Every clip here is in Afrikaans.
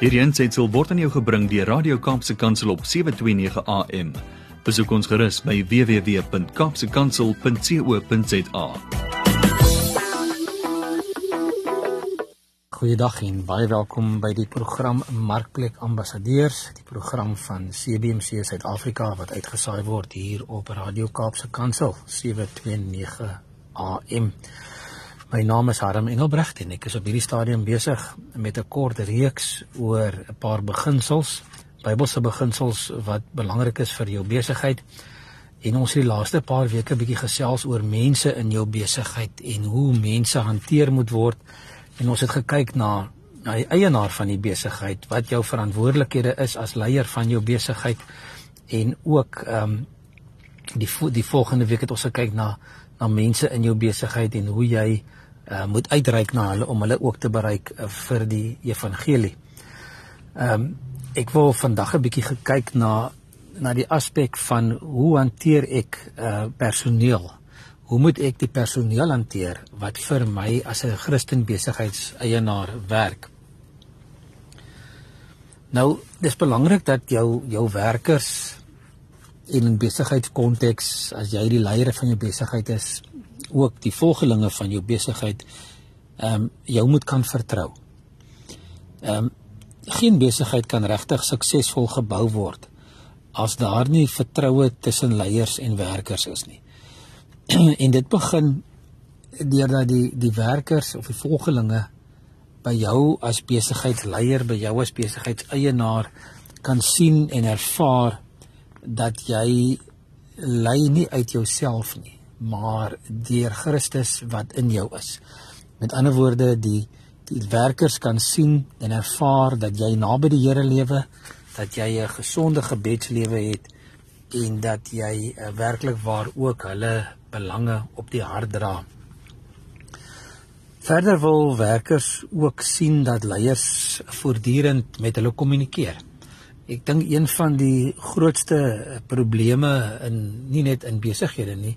Hierdie aanseit word aan jou gebring deur Radio Kaapse Kansel op 7:29 AM. Besoek ons gerus by www.kapsekansel.co.za. Goeiedag en baie welkom by die program Markplek Ambassadeurs, die program van CBC Suid-Afrika wat uitgesaai word hier op Radio Kaapse Kansel 729 AM. My naam is Harm Engelbrecht en ek is op hierdie stadium besig met 'n kort reeks oor 'n paar beginsels, Bybelse beginsels wat belangrik is vir jou besigheid. En ons het die laaste paar weke bietjie gesels oor mense in jou besigheid en hoe mense hanteer moet word. En ons het gekyk na na die eienaar van die besigheid, wat jou verantwoordelikhede is as leier van jou besigheid en ook ehm um, die die volgende week het ons gekyk na na mense in jou besigheid en hoe jy uh, moet uitreik na hulle om hulle ook te bereik uh, vir die evangelie. Ehm um, ek wil vandag 'n bietjie gekyk na na die aspek van hoe hanteer ek uh, personeel? Hoe moet ek die personeel hanteer wat vir my as 'n Christen besigheidseienaar werk? Nou, dis belangrik dat jou jou werkers in 'n besigheidskonteks as jy die leier van jou besigheid is, ook die volgelinge van jou besigheid ehm um, jou moet kan vertrou. Ehm um, geen besigheid kan regtig suksesvol gebou word as daar nie vertroue tussen leiers en werkers is nie. en dit begin deurdat die die werkers of die volgelinge by jou as besigheidsleier, by jou as besigheidseienaar kan sien en ervaar dat jy lei nie uit jouself nie maar deur Christus wat in jou is. Met ander woorde, die die werkers kan sien en ervaar dat jy naby die Here lewe, dat jy 'n gesonde gebedslewe het en dat jy uh, werklik waar ook hulle belange op die hart dra. Verder wil werkers ook sien dat leiers voortdurend met hulle kommunikeer. Ek dink een van die grootste probleme in nie net in besighede nie,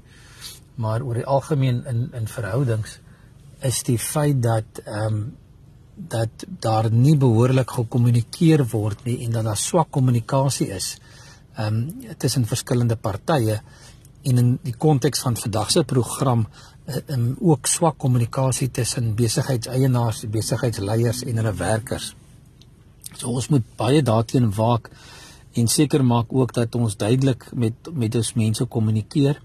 maar oor die algemeen in in verhoudings is die feit dat ehm um, dat daar nie behoorlik gekommunikeer word nie en dat daar swak kommunikasie is ehm um, tussen verskillende partye en in die konteks van vandag se program ehm um, ook swak kommunikasie tussen besigheidseienaars, besigheidsleiers en hulle werkers. So ons moet baie daarteen waak en seker maak ook dat ons duidelik met met ons mense kommunikeer.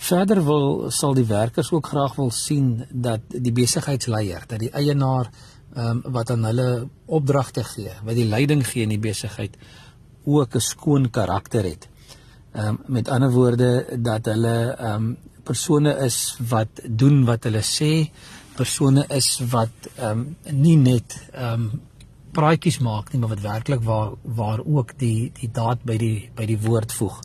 Verder wil sal die werkers ook graag wil sien dat die besigheidsleier, dat die eienaar ehm um, wat aan hulle opdragte gee, wat die leiding gee in die besigheid ook 'n skoon karakter het. Ehm um, met ander woorde dat hulle ehm um, persone is wat doen wat hulle sê, persone is wat ehm um, nie net ehm um, praatjies maak nie, maar wat werklik waar waar ook die die daad by die by die woord voeg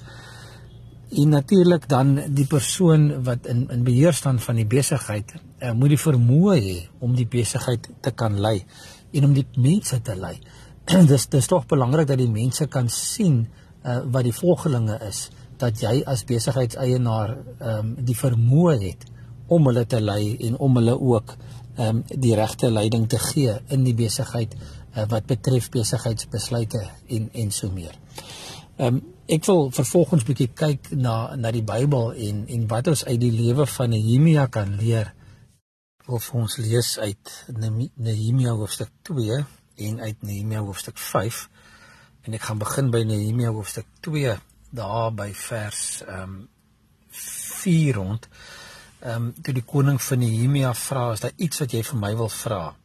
en natuurlik dan die persoon wat in in beheer staan van die besigheid uh, moet die vermoë hê om die besigheid te kan lei en om die mense te lei. dis dis tog belangrik dat die mense kan sien uh, wat die volgelinge is dat jy as besigheidseienaar um, die vermoë het om hulle te lei en om hulle ook um, die regte leiding te gee in die besigheid uh, wat betref besigheidsbesluite en en so meer. Ehm um, ek wil vervolgens bietjie kyk na na die Bybel en en wat ons uit die lewe van Nehemia kan leer. Ek wil vir ons lees uit Nehemia hoofstuk 2 en uit Nehemia hoofstuk 5 en ek gaan begin by Nehemia hoofstuk 2 daar by vers ehm um, 4 rond. Ehm um, toe die koning van Nehemia vra, is daar iets wat jy vir my wil vra?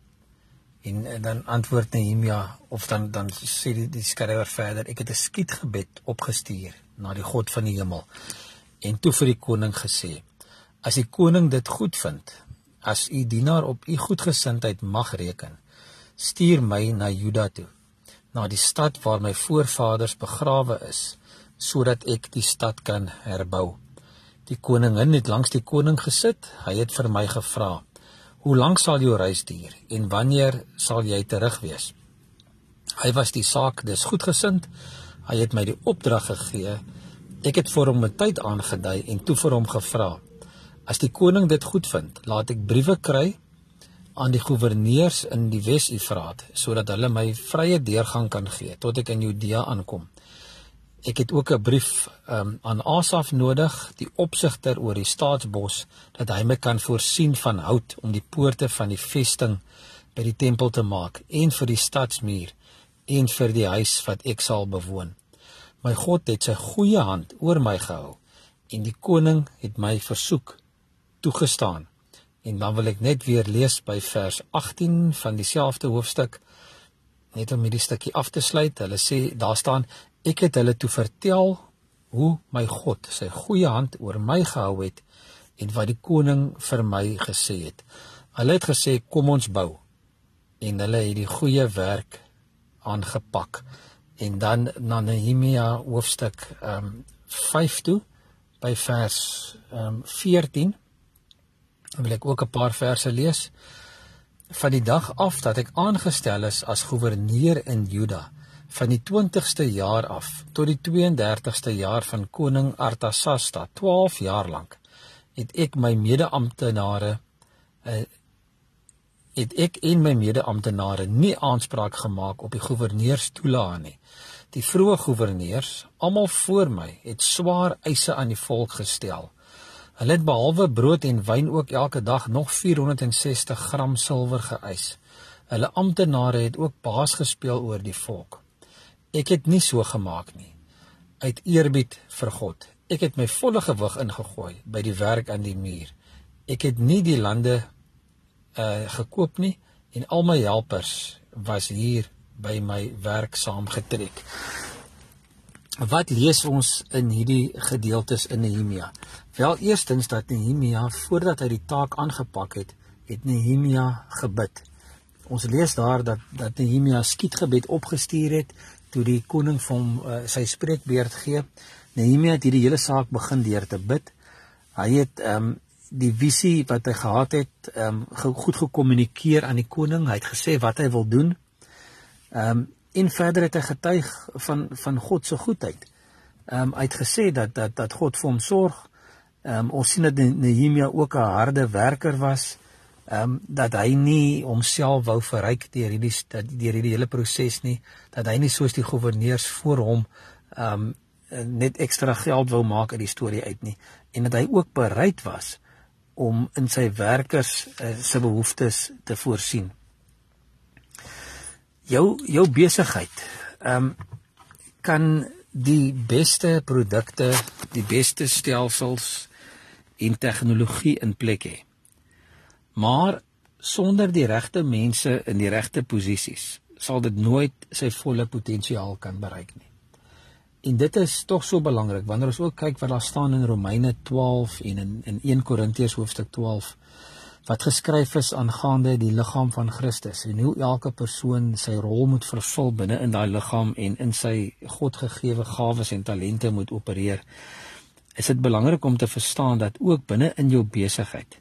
En, en dan antwoord Nehemia of dan dan sê die, die skrywer verder ek het 'n skietgebed opgestuur na die God van die hemel en toe vir die koning gesê as die koning dit goed vind as u dienaar op u goedgesindheid mag reken stuur my na Juda toe na die stad waar my voorvaders begrawe is sodat ek die stad kan herbou die koningin het langs die koning gesit hy het vir my gevra Hoe lank sal jou reis duur en wanneer sal jy terug wees? Hy was die saak dis goedgesind. Hy het my die opdrag gegee. Ek het vir hom 'n tyd aangedui en toe vir hom gevra: As die koning dit goed vind, laat ek briewe kry aan die goewerneurs in die Wes-Efraat sodat hulle my vrye deurgang kan gee tot ek in Judea aankom. Ek het ook 'n brief um, aan Asaf nodig, die opsigter oor die staatsbos, dat hy my kan voorsien van hout om die poorte van die vesting by die tempel te maak en vir die stadsmuur en vir die huis wat ek sal bewoon. My God het sy goeie hand oor my gehou en die koning het my versoek toegestaan. En dan wil ek net weer lees by vers 18 van dieselfde hoofstuk net om hierdie stukkie af te sluit. Hulle sê daar staan ek het hulle toe vertel hoe my God sy goeie hand oor my gehou het en wat die koning vir my gesê het. Hulle het gesê kom ons bou. En hulle het die goeie werk aangepak. En dan na Nehemia hoofstuk ehm um, 5 toe by vers ehm um, 14 Dan wil ek ook 'n paar verse lees. Van die dag af dat ek aangestel is as goewerneur in Juda, van die 20ste jaar af tot die 32ste jaar van koning Artasasta, 12 jaar lank, het ek my mede-amptenare uh, het ek en my mede-amptenare nie aanspraak gemaak op die goewerneurs-toelae nie. Die vroeë goewerneurs, almal voor my, het swaar eise aan die volk gestel. Hulle het behalwe brood en wyn ook elke dag nog 460 gram silwer geëis. Hulle amptenare het ook baas gespeel oor die volk. Ek het nie so gemaak nie. Uit eerbied vir God. Ek het my volle gewig ingegooi by die werk aan die muur. Ek het nie die lande uh gekoop nie en al my helpers was hier by my werk saamgetrek. Wat lees ons in hierdie gedeeltes in Nehemia? Wel eerstens dat Nehemia voordat hy die taak aangepak het, het Nehemia gebid. Ons lees daar dat dat Nehemia skietgebed opgestuur het toe die koning hom uh, sy spreekbeurt gee. Nehemia het hierdie hele saak begin deur te bid. Hy het ehm um, die visie wat hy gehad het, ehm um, goed gekommunikeer aan die koning. Hy het gesê wat hy wil doen. Ehm um, en verder het hy getuig van van God se goedheid. Ehm um, hy het gesê dat dat dat God vir hom sorg. Ehm um, ons sien dat Nehemia ook 'n harde werker was. Ehm um, dat hy nie homself wou verryk deur hierdie deur hierdie hele proses nie, dat hy nie soos die goewerneurs voor hom ehm um, net ekstra geld wou maak uit die storie uit nie en dat hy ook bereid was om in sy werkers uh, se behoeftes te voorsien jou jou besigheid ehm um, kan die beste produkte, die beste stelsels en tegnologie in plek hê. Maar sonder die regte mense in die regte posisies sal dit nooit sy volle potensiaal kan bereik nie. En dit is tog so belangrik wanneer ons ook kyk wat daar staan in Romeine 12 en in in 1 Korintiërs hoofstuk 12 wat geskryf is aangaande die liggaam van Christus en hoe elke persoon sy rol moet vervul binne in daai liggaam en in sy Godgegewe gawes en talente moet opereer. Is dit belangrik om te verstaan dat ook binne in jou besigheid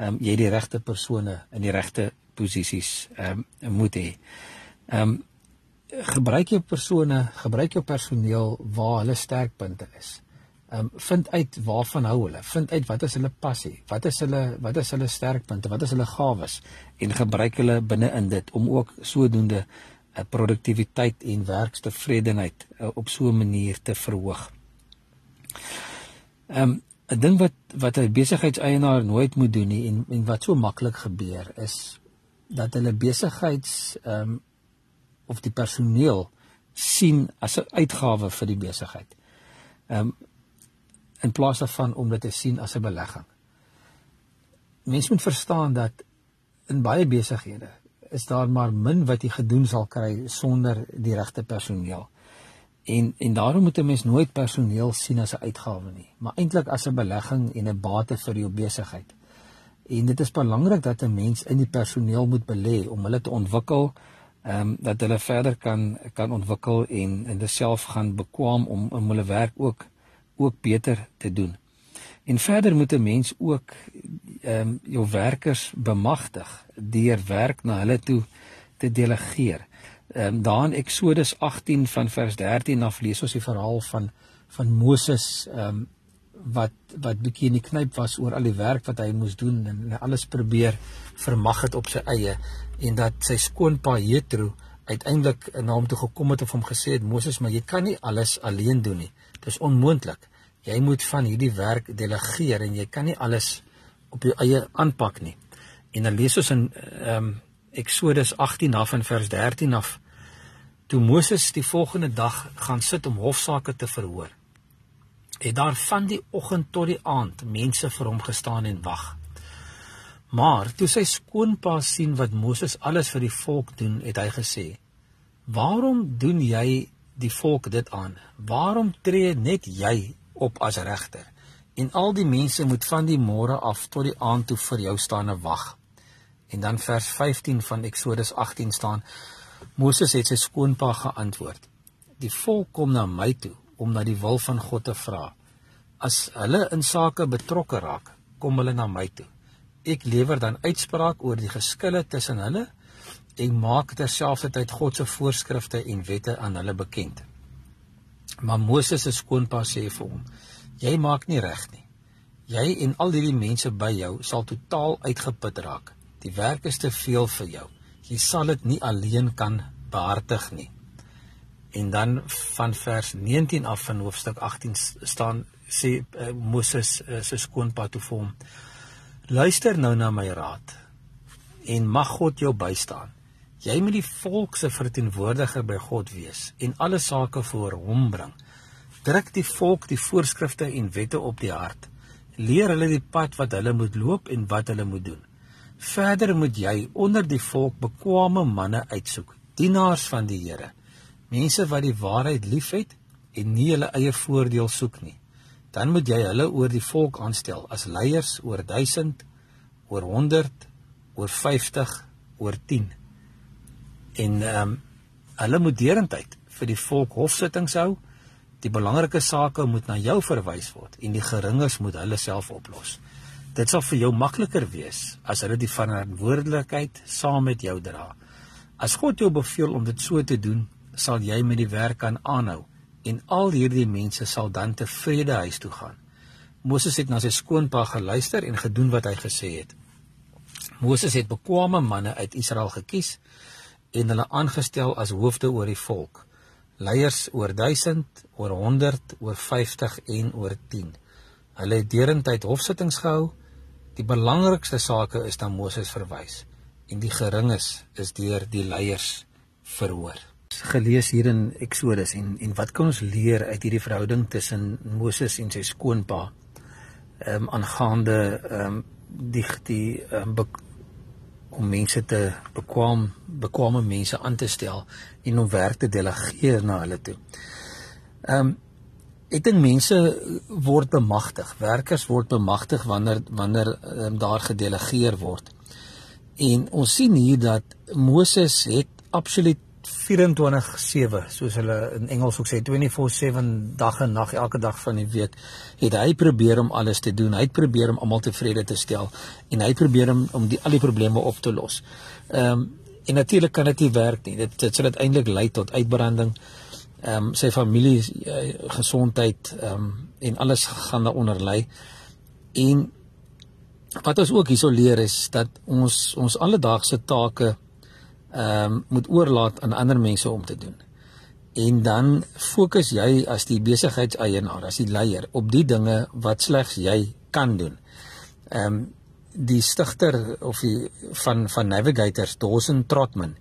ehm um, jy die regte persone in die regte posisies ehm um, moet hê. Ehm um, gebruik jou persone, gebruik jou personeel waar hulle sterkpunte is. Ehm um, vind uit waarvan hou hulle, vind uit wat is hulle passie, wat is hulle wat is hulle sterkpunte, wat is hulle gawes? En gebruik hulle binne in dit om ook sodoende uh, produktiwiteit en werkstevredenheid uh, op so 'n manier te verhoog. Ehm um, 'n ding wat wat 'n besigheidseienaar nooit moet doen nie en en wat so maklik gebeur is dat hulle besigheids ehm um, of die personeel sien as 'n uitgawe vir die besigheid. Ehm um, in plaas daarvan om dit te sien as 'n belegging. Mense moet verstaan dat in baie besighede is daar maar min wat jy gedoen sal kry sonder die regte personeel. En en daarom moet 'n mens nooit personeel sien as 'n uitgawe nie, maar eintlik as 'n belegging en 'n bate vir jou besigheid. En dit is belangrik dat 'n mens in die personeel moet belê om hulle te ontwikkel, ehm um, dat hulle verder kan kan ontwikkel en en dit self gaan bekwam om om hulle werk ook ook beter te doen. En verder moet 'n mens ook ehm um, jou werkers bemagtig deur werk na hulle toe te delegeer. Ehm um, daar in Eksodus 18 van vers 13 af lees ons die verhaal van van Moses ehm um, wat wat bietjie in die knyp was oor al die werk wat hy moes doen en alles probeer vermag het op sy eie en dat sy skoonpa Jethro uiteindelik na hom toe gekom het en hom gesê het Moses maar jy kan nie alles alleen doen nie. Dis onmoontlik. Jy moet van hierdie werk delegeer en jy kan nie alles op jou eie aanpak nie. En dan lees ons in ehm um, Eksodus 18 af in vers 13 af toe Moses die volgende dag gaan sit om hofsaake te verhoor het daar van die oggend tot die aand mense vir hom gestaan en wag. Maar toe sy skoonpa sien wat Moses alles vir die volk doen, het hy gesê: "Waarom doen jy die volk dit aan? Waarom tree net jy op as regter? En al die mense moet van die môre af tot die aand toe vir jou staan en wag." En dan vers 15 van Eksodus 18 staan: Moses het sy skoonpa geantwoord: "Die volk kom na my toe om na die wil van God te vra. As hulle in sake betrokke raak, kom hulle na my toe. Ek lewer dan uitspraak oor die geskille tussen hulle en maak terselfdertyd God se voorskrifte en wette aan hulle bekend. Maar Moses se skoonpa sê vir hom: "Jy maak nie reg nie. Jy en al hierdie mense by jou sal totaal uitgeput raak. Die werk is te veel vir jou. Jy sal dit nie alleen kan behartig nie." En dan van vers 19 af van hoofstuk 18 staan sê uh, Moses uh, se skoonpa toe vir hom: Luister nou na my raad en mag God jou bystaan. Jy moet die volk se verteenwoordiger by God wees en alle sake voor hom bring. Druk die volk die voorskrifte en wette op die hart. Leer hulle die pad wat hulle moet loop en wat hulle moet doen. Verder moet jy onder die volk bekwame manne uitsoek, dienaars van die Here mense wat die waarheid liefhet en nie hulle eie voordeel soek nie. Dan moet jy hulle oor die volk aanstel as leiers oor 1000, oor 100, oor 50, oor 10. En ehm um, hulle moet derentyd vir die volk hofsittings hou. Die belangrike sake moet na jou verwys word en die geringes moet hulle self oplos. Dit sal vir jou makliker wees as hulle die verantwoordelikheid saam met jou dra. As God jou beveel om dit so te doen, sal jy met die werk kan aanhou en al hierdie mense sal dan tevrede huis toe gaan. Moses het na sy skoonpa geluister en gedoen wat hy gesê het. Moses het bekwame manne uit Israel gekies en hulle aangestel as hoofde oor die volk. Leiers oor 1000, oor 100, oor 50 en oor 10. Hulle het derentyd hofsittings gehou. Die belangrikste sake is dan Moses verwys. En die geringes is deur die leiers verhoor. Gelees hier in Exodus en en wat kan ons leer uit hierdie verhouding tussen Moses en sy skoonpa? Ehm um, aangaande ehm um, die die um, om mense te bekwam bekwame mense aan te stel en om werk te delegeer na hulle toe. Ehm um, ek dink mense word bemagtig, werkers word bemagtig wanneer wanneer um, daar gedelegeer word. En ons sien hier dat Moses het absoluut 24/7 soos hulle in Engels ook sê 24/7 dag en nag elke dag van die week het hy probeer om alles te doen. Hy het probeer om almal tevrede te stel en hy het probeer om om die al die probleme op te los. Ehm um, en natuurlik kan dit nie werk nie. Dit dit sal uiteindelik lei tot uitbranding. Ehm um, sy familie uh, gesondheid ehm um, en alles gaan daaronder lê. En wat ons ook hierso leer is dat ons ons alledaagse take ehm um, moet oorlaat aan ander mense om te doen. En dan fokus jy as die besigheidseienaar, as die leier op die dinge wat slegs jy kan doen. Ehm um, die stigter of die van van Navigators, Dawson Trotman,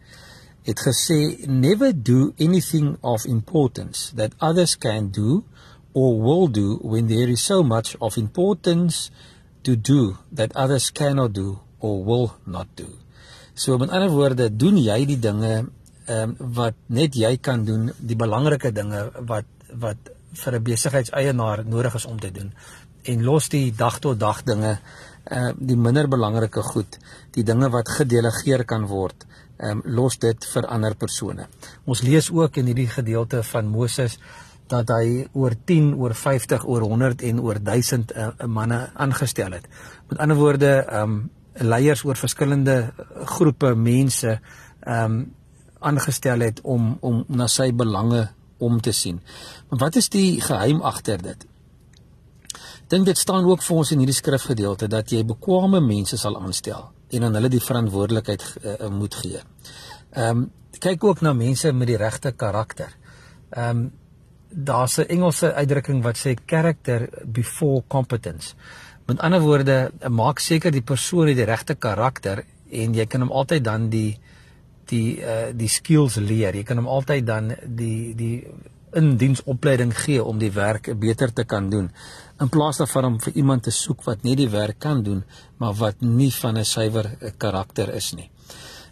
het gesê never do anything of importance that others can do or will do when there is so much of importance to do that others cannot do or will not do. So met ander woorde, doen jy die dinge ehm um, wat net jy kan doen, die belangrike dinge wat wat vir 'n besigheidseienaar nodig is om te doen en los die dag tot dag dinge ehm uh, die minder belangrike goed, die dinge wat gedelegeer kan word, um, los dit vir ander persone. Ons lees ook in hierdie gedeelte van Moses dat hy oor 10, oor 50, oor 100 en oor 1000 uh, eh, manne aangestel het. Met ander woorde, ehm um, leiers oor verskillende groepe mense ehm um, aangestel het om om na sy belange om te sien. Maar wat is die geheim agter dit? dink dit staan ook vir ons in hierdie skrifgedeelte dat jy bekwame mense sal aanstel en aan hulle die verantwoordelikheid uh, moet gee. Ehm um, kyk ook na mense met die regte karakter. Ehm um, daar's 'n Engelse uitdrukking wat sê character before competence. Met ander woorde, maak seker die persoon het die regte karakter en jy kan hom altyd dan die die uh die skills leer. Jy kan hom altyd dan die die indiensopleiding gee om die werk beter te kan doen in plaas daarvan om vir iemand te soek wat net die werk kan doen maar wat nie van 'n suiwer karakter is nie.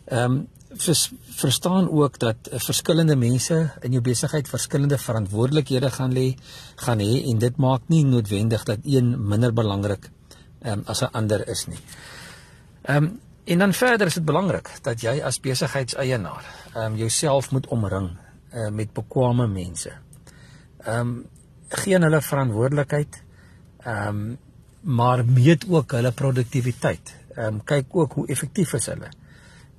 Ehm um, vers, verstaan ook dat verskillende mense in jou besigheid verskillende verantwoordelikhede gaan lê gaan hê en dit maak nie noodwendig dat een minder belangrik um, as 'n ander is nie. Ehm um, en dan verder is dit belangrik dat jy as besigheidseienaar ehm um, jouself moet omring uh, met bekwame mense. Ehm um, geen hulle verantwoordelikheid ehm um, maar meet ook hulle produktiwiteit. Ehm um, kyk ook hoe effektief is hulle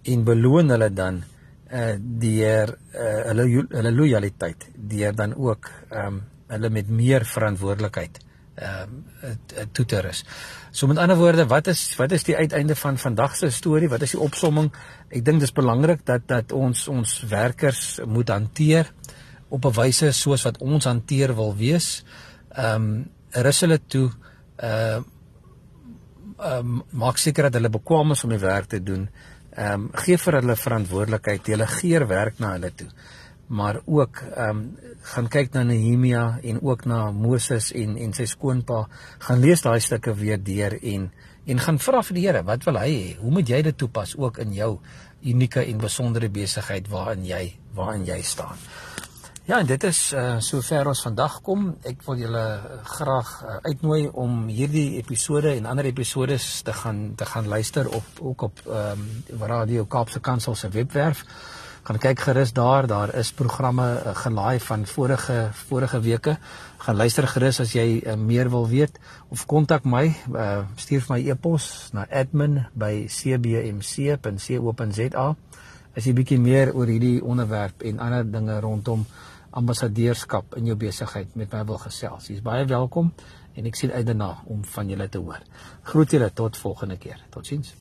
en beloon hulle dan uh deur uh hulle hulle lojaliteit deur dan ook ehm um, hulle met meer verantwoordelikheid ehm um, toe te rus. So met ander woorde, wat is wat is die uiteinde van vandag se storie? Wat is die opsomming? Ek dink dis belangrik dat dat ons ons werkers moet hanteer op 'n wyse soos wat ons hanteer wil wees. Ehm um, rus hulle toe ehm uh, um, maak seker dat hulle bekwame is om die werk te doen ehm um, gee vir hulle verantwoordelikheid, delegeer werk na hulle toe. Maar ook ehm um, gaan kyk na Nehemia en ook na Moses en en sy skoonpa, gaan lees daai stukke weer deur en en gaan vra vir die Here, wat wil hy hê? Hoe moet jy dit toepas ook in jou unieke en besondere besigheid waarin jy waarin jy staan? Ja, en dit is uh sover ons vandag kom. Ek wil julle graag uh, uitnooi om hierdie episode en ander episodes te gaan te gaan luister op ook op ehm um, Radio Kaapse Kansel se webwerf. Gaan kyk gerus daar, daar is programme uh, gelaai van vorige vorige weke. Gaan luister gerus as jy uh, meer wil weet of kontak my, uh, stuur my e-pos na admin@cbmc.co.za as jy bietjie meer oor hierdie onderwerp en ander dinge rondom ambassadeurskap in jou besigheid met my wil gesels. Jy's baie welkom en ek sien uit daarna om van julle te hoor. Groet julle tot volgende keer. Totsiens.